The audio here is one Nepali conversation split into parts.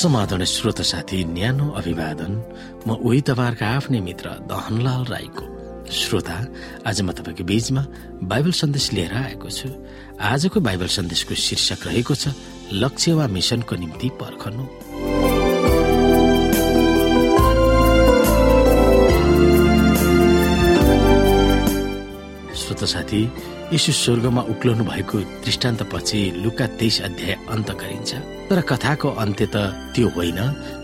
समाधान श्रोत साथी न्यानो अभिवादन। म उही तपाईँहरूका आफ्नै मित्र दहनलाल राईको श्रोता। आज म तपाईँको बीचमा बाइबल सन्देश लिएर आएको छु। आजको बाइबल सन्देशको शीर्षक रहेको छ लक्ष्य वा मिसनको निम्ति पर्खनु। श्रोत साथी यसो स्वर्गमा उक्लनु भएको दृष्टान्तपछि लुका तेइस अध्याय अन्त गरिन्छ। तर कथाको अन्त्य त त्यो होइन।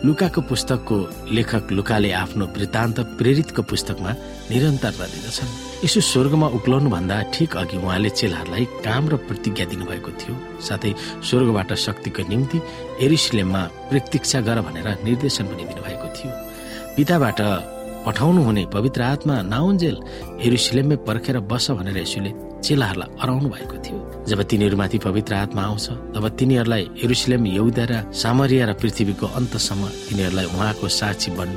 लुकाको पुस्तकको लेखक लुकाले आफ्नो वृत्तान्त प्रेरितको पुस्तकमा निरन्तरता दिँदछन् यसो स्वर्गमा उक्लाउनु भन्दा ठिक अघि उहाँले चेलाहरूलाई काम र प्रतिज्ञा दिनुभएको थियो। साथै स्वर्गबाट शक्तिको निम्ति एरिसलेममा प्रतीक्षा गर भनेर निर्देशन पनि दिनुभएको थियो। पिताबाट पठाउनु हुने पवित्र आत्मा नाउन्जेल एरुसलेममै पर्खेर बस भनेर यसुले चेलाहरूलाई अराउनु भएको थियो। जब तिनीहरूमाथि पवित्र आत्मा आउँछ तब तिनीहरूलाई एरुसलेम यौदा र सामरिया र पृथ्वीको अन्तसम्म तिनीहरूलाई उहाँको साक्षी बन्न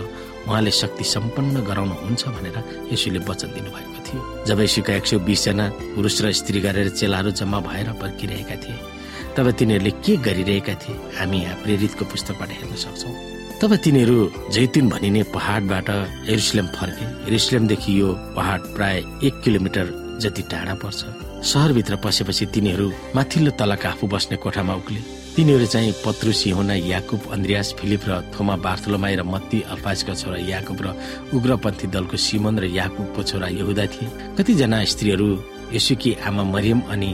उहाँले शक्ति सम्पन्न गराउनुहुन्छ भनेर यसुले वचन दिनुभएको थियो। जब यसुका एक सय बिसजना पुरुष र स्त्री गरेर चेलाहरू जम्मा भएर पर्खिरहेका थिए तब तिनीहरूले के गरिरहेका थिए हामी यहाँ प्रेरितको पुस्तकबाट हेर्न सक्छौँ। तब तिनीहरू जैतुन भनिने पहाडबाट एरुसलेम फर्के। एरुसलेमदेखि यो पहाड प्राय एक किलोमिटर जति टाढा पर्छ। सहरभित्र पसेपछि तिनीहरू माथिल्लो तलका आफू बस्ने कोठामा उक्ले। तिनीहरू चाहिँ पत्रुसी हुना याकुब अन्द्रियास फिलिप र थोमा बार्थलोमाई र मत्ती अल्फाजका छोरा याकुब र उग्रपन्थी दलको सिमन र याकुबको छोरा यहुदा थिए। कतिजना स्त्रीहरू यसुकी आमा मरियम अनि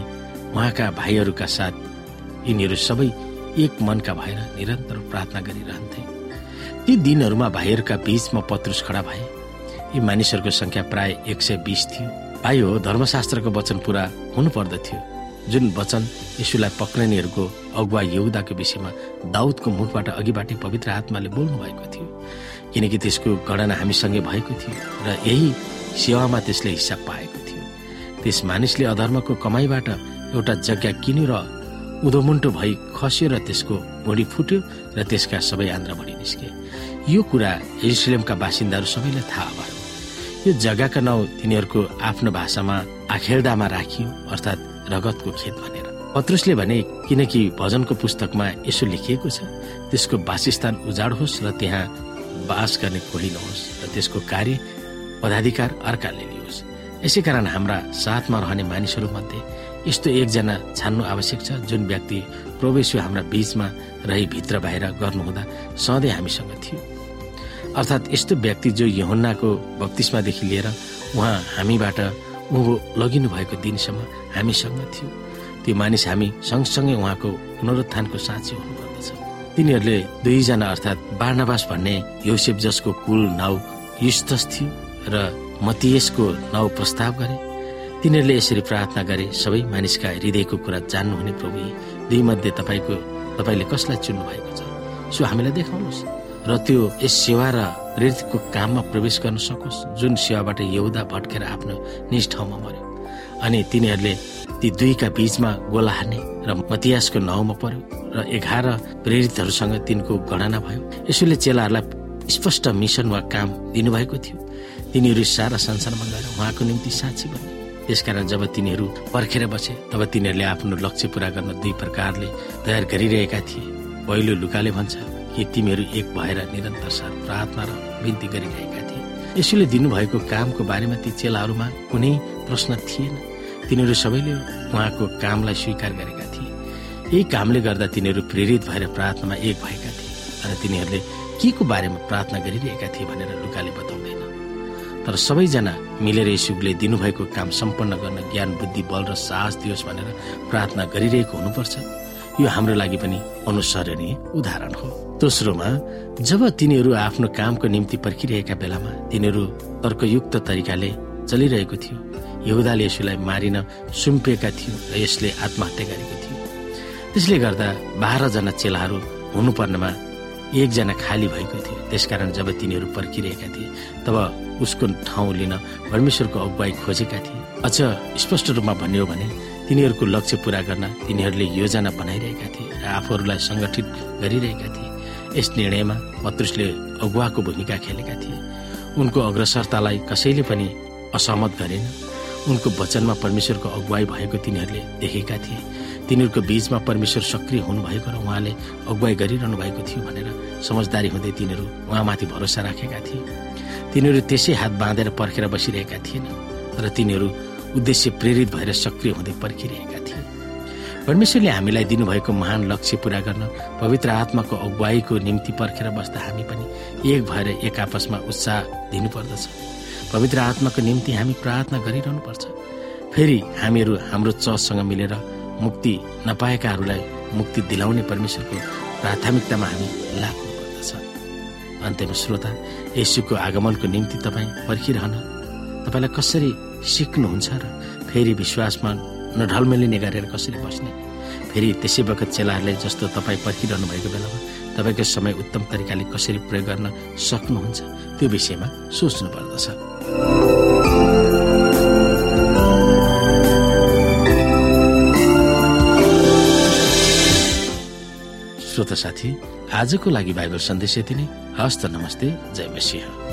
उहाँका भाइहरूका साथ यिनीहरू सबै एक मनका भएर निरन्तर प्रार्थना गरिरहन्थे। ती दिनहरूमा भाइहरूका बीचमा पत्रुस खडा भए। यी मानिसहरूको संख्या प्राय एक सय बिस थियो। आयो धर्मशास्त्रको वचन पूरा हुनु पर्दथ्यो जुन वचन यीशुलाई पक्रिनेहरूको अगुवा यहुदाको विषयमा दाउदको मुखबाट अघिबाटै पवित्र आत्माले बोल्नु भएको थियो। किनकि त्यसको गणना हामीसँगै भएको थियो र यही सेवामा त्यसले हिसाब पाएको थियो। त्यस मानिसले अधर्मको कमाईबाट एउटा जग्गा किन्यो र उधोमुन्टो भई खस्यो र त्यसको भुँडी फुट्यो र त्यसका सबै आन्द्राभरि निस्के। यो कुरा एरुसलेमका बासिन्दाहरू सबैलाई थाहा भयो। यो जग्गाका नाउँ तिनीहरूको आफ्नो भाषामा आखेल्दामा राखियो अर्थात् रगतको खेत भनेर। पत्रुसले भने किनकि भजनको पुस्तकमा यसो लेखिएको छ त्यसको वासस्थान उजाड होस् र त्यहाँ बास गर्ने कोही नहोस् र त्यसको कार्य पदाधिकार अर्काले लियोस्। यसै कारण हाम्रा साथमा रहने मानिसहरू मध्ये यस्तो एकजना छान्नु आवश्यक छ जुन व्यक्ति प्रवेश हाम्रा बीचमा रही भित्र बाहिर गर्नुहुँदा सधैँ हामीसँग थियो। अर्थात् यस्तो व्यक्ति जो यहुन्नाको बत्तिसमादेखि लिएर उहाँ हामीबाट उँभो लगिनु भएको दिनसम्म हामीसँग थियो। त्यो मानिस हामी सँगसँगै उहाँको पुनरुत्थानको साँची हुनुपर्दछ। तिनीहरूले दुईजना अर्थात् बार्नावास भन्ने योसेफ जसको कुल नाउ युस्तस थियो र मतियसको नाउँ प्रस्ताव गरे। तिनीहरूले यसरी प्रार्थना गरे सबै मानिसका हृदयको कुरा जान्नुहुने प्रभु दुई मध्ये तपाईँको तपाईँले कसलाई चुन्नु भएको छ? सो हामीलाई देखाउनुहोस्। र त्यो यस सेवा र प्रेरितको काममा प्रवेश गर्न सकोस्। जुन सेवाबाट यहुदा भट्केर आफ्नो निज ठाउँमा मर्यो अनि तिनीहरूले ती दुईका बीचमा गोला हान्ने र मतियासको नाउँमा पर्यो र एघार प्रेरितहरूसँग तिनको गणना भयो। यसोले चेलाहरूलाई स्पष्ट मिसन वा काम दिनुभएको थियो। तिनीहरू सारा संसारमा गएर उहाँको निम्ति साँची बने। त्यसकारण जब तिनीहरू पर्खेर बसे तब तिनीहरूले आफ्नो लक्ष्य पूरा गर्न दुई प्रकारले तयार गरिरहेका थिए। पहिलो लुकाले भन्छ कि तिमीहरू एक भएर निरन्तर साथ प्रार्थना र बिन्ती गरिरहेका थिए। यसोले दिनुभएको कामको बारेमा ती चेलाहरूमा कुनै प्रश्न थिएन। तिनीहरू सबैले उहाँको कामलाई स्वीकार गरेका थिए। यही कामले गर्दा तिनीहरू प्रेरित भएर प्रार्थनामा एक भएका थिए र तिनीहरूले के को बारेमा प्रार्थना गरिरहेका थिए भनेर लुकाले बताउँदैन। तर सबैजना मिलेर यशुले दिनुभएको काम सम्पन्न गर्न ज्ञान बुद्धि बल र साहस दियोस् भनेर प्रार्थना गरिरहेको हुनुपर्छ। यो हाम्रो लागि पनि अनुसरणीय उदाहरण हो। दोस्रोमा जब तिनीहरू आफ्नो कामको निम्ति पर्खिरहेका बेलामा तिनीहरू तर्कयुक्त तरिकाले चलिरहेको थियो यहुदाले यसुलाई मारिन सुम्पिएका थियो र यसले आत्महत्या गरेको थियो। त्यसले गर्दा बाह्रजना चेलाहरू हुनुपर्नेमा एकजना खाली भएको थियो। त्यसकारण जब तिनीहरू पर्खिरहेका थिए तब उसको ठाउँ लिन परमेश्वरको अगुवाई खोजेका थिए। अझ स्पष्ट रूपमा भन्ने हो भने तिनीहरूको लक्ष्य पूरा गर्न तिनीहरूले योजना बनाइरहेका थिए र आफूहरूलाई सङ्गठित गरिरहेका थिए। यस निर्णयमा पत्रुसले अगुवाको भूमिका खेलेका थिए। उनको अग्रसरतालाई कसैले पनि असहमत गरेन। उनको वचनमा परमेश्वरको अगुवाई भएको तिनीहरूले देखेका थिए। तिनीहरूको बीचमा परमेश्वर सक्रिय हुनुभएको र उहाँले अगुवाई गरिरहनु भएको थियो भनेर समझदारी हुँदै तिनीहरू उहाँमाथि भरोसा राखेका थिए। तिनीहरू त्यसै हात बाँधेर पर्खेर बसिरहेका थिएन तर तिनीहरू उद्देश्य प्रेरित भएर सक्रिय हुँदै पर्खिरहेका थिए। परमेश्वरले हामीलाई दिनुभएको महान लक्ष्य पूरा गर्न पवित्र आत्माको अगुवाईको निम्ति पर्खेर बस्दा हामी पनि एक भएर एक आपसमा उत्साह दिनुपर्दछ। पवित्र आत्माको निम्ति हामी प्रार्थना गरिरहनु पर्छ फेरि हामीहरू हाम्रो चर्चसँग मिलेर मुक्ति नपाएकाहरूलाई मुक्ति दिलाउने परमेश्वरको प्राथमिकतामा हामी लाग्नु पर्दछ अन्त्यमा श्रोता यसुको आगमनको निम्ति तपाईँ पर्खिरहन। तपाईँलाई कसरी सिक्नुहुन्छ र फेरि विश्वासमा नढलमेलिने गरेर कसरी बस्ने? फेरि त्यसै बखत चेलाहरूले जस्तो तपाईँ पर्खिरहनु भएको बेलामा तपाईँको समय उत्तम तरिकाले कसरी प्रयोग गर्न सक्नुहुन्छ त्यो विषयमा सोच्नु पर्दछ। श्रोता साथी आजको लागि बाइबल सन्देश यति नै। हस्त नमस्ते। जय मसिंह।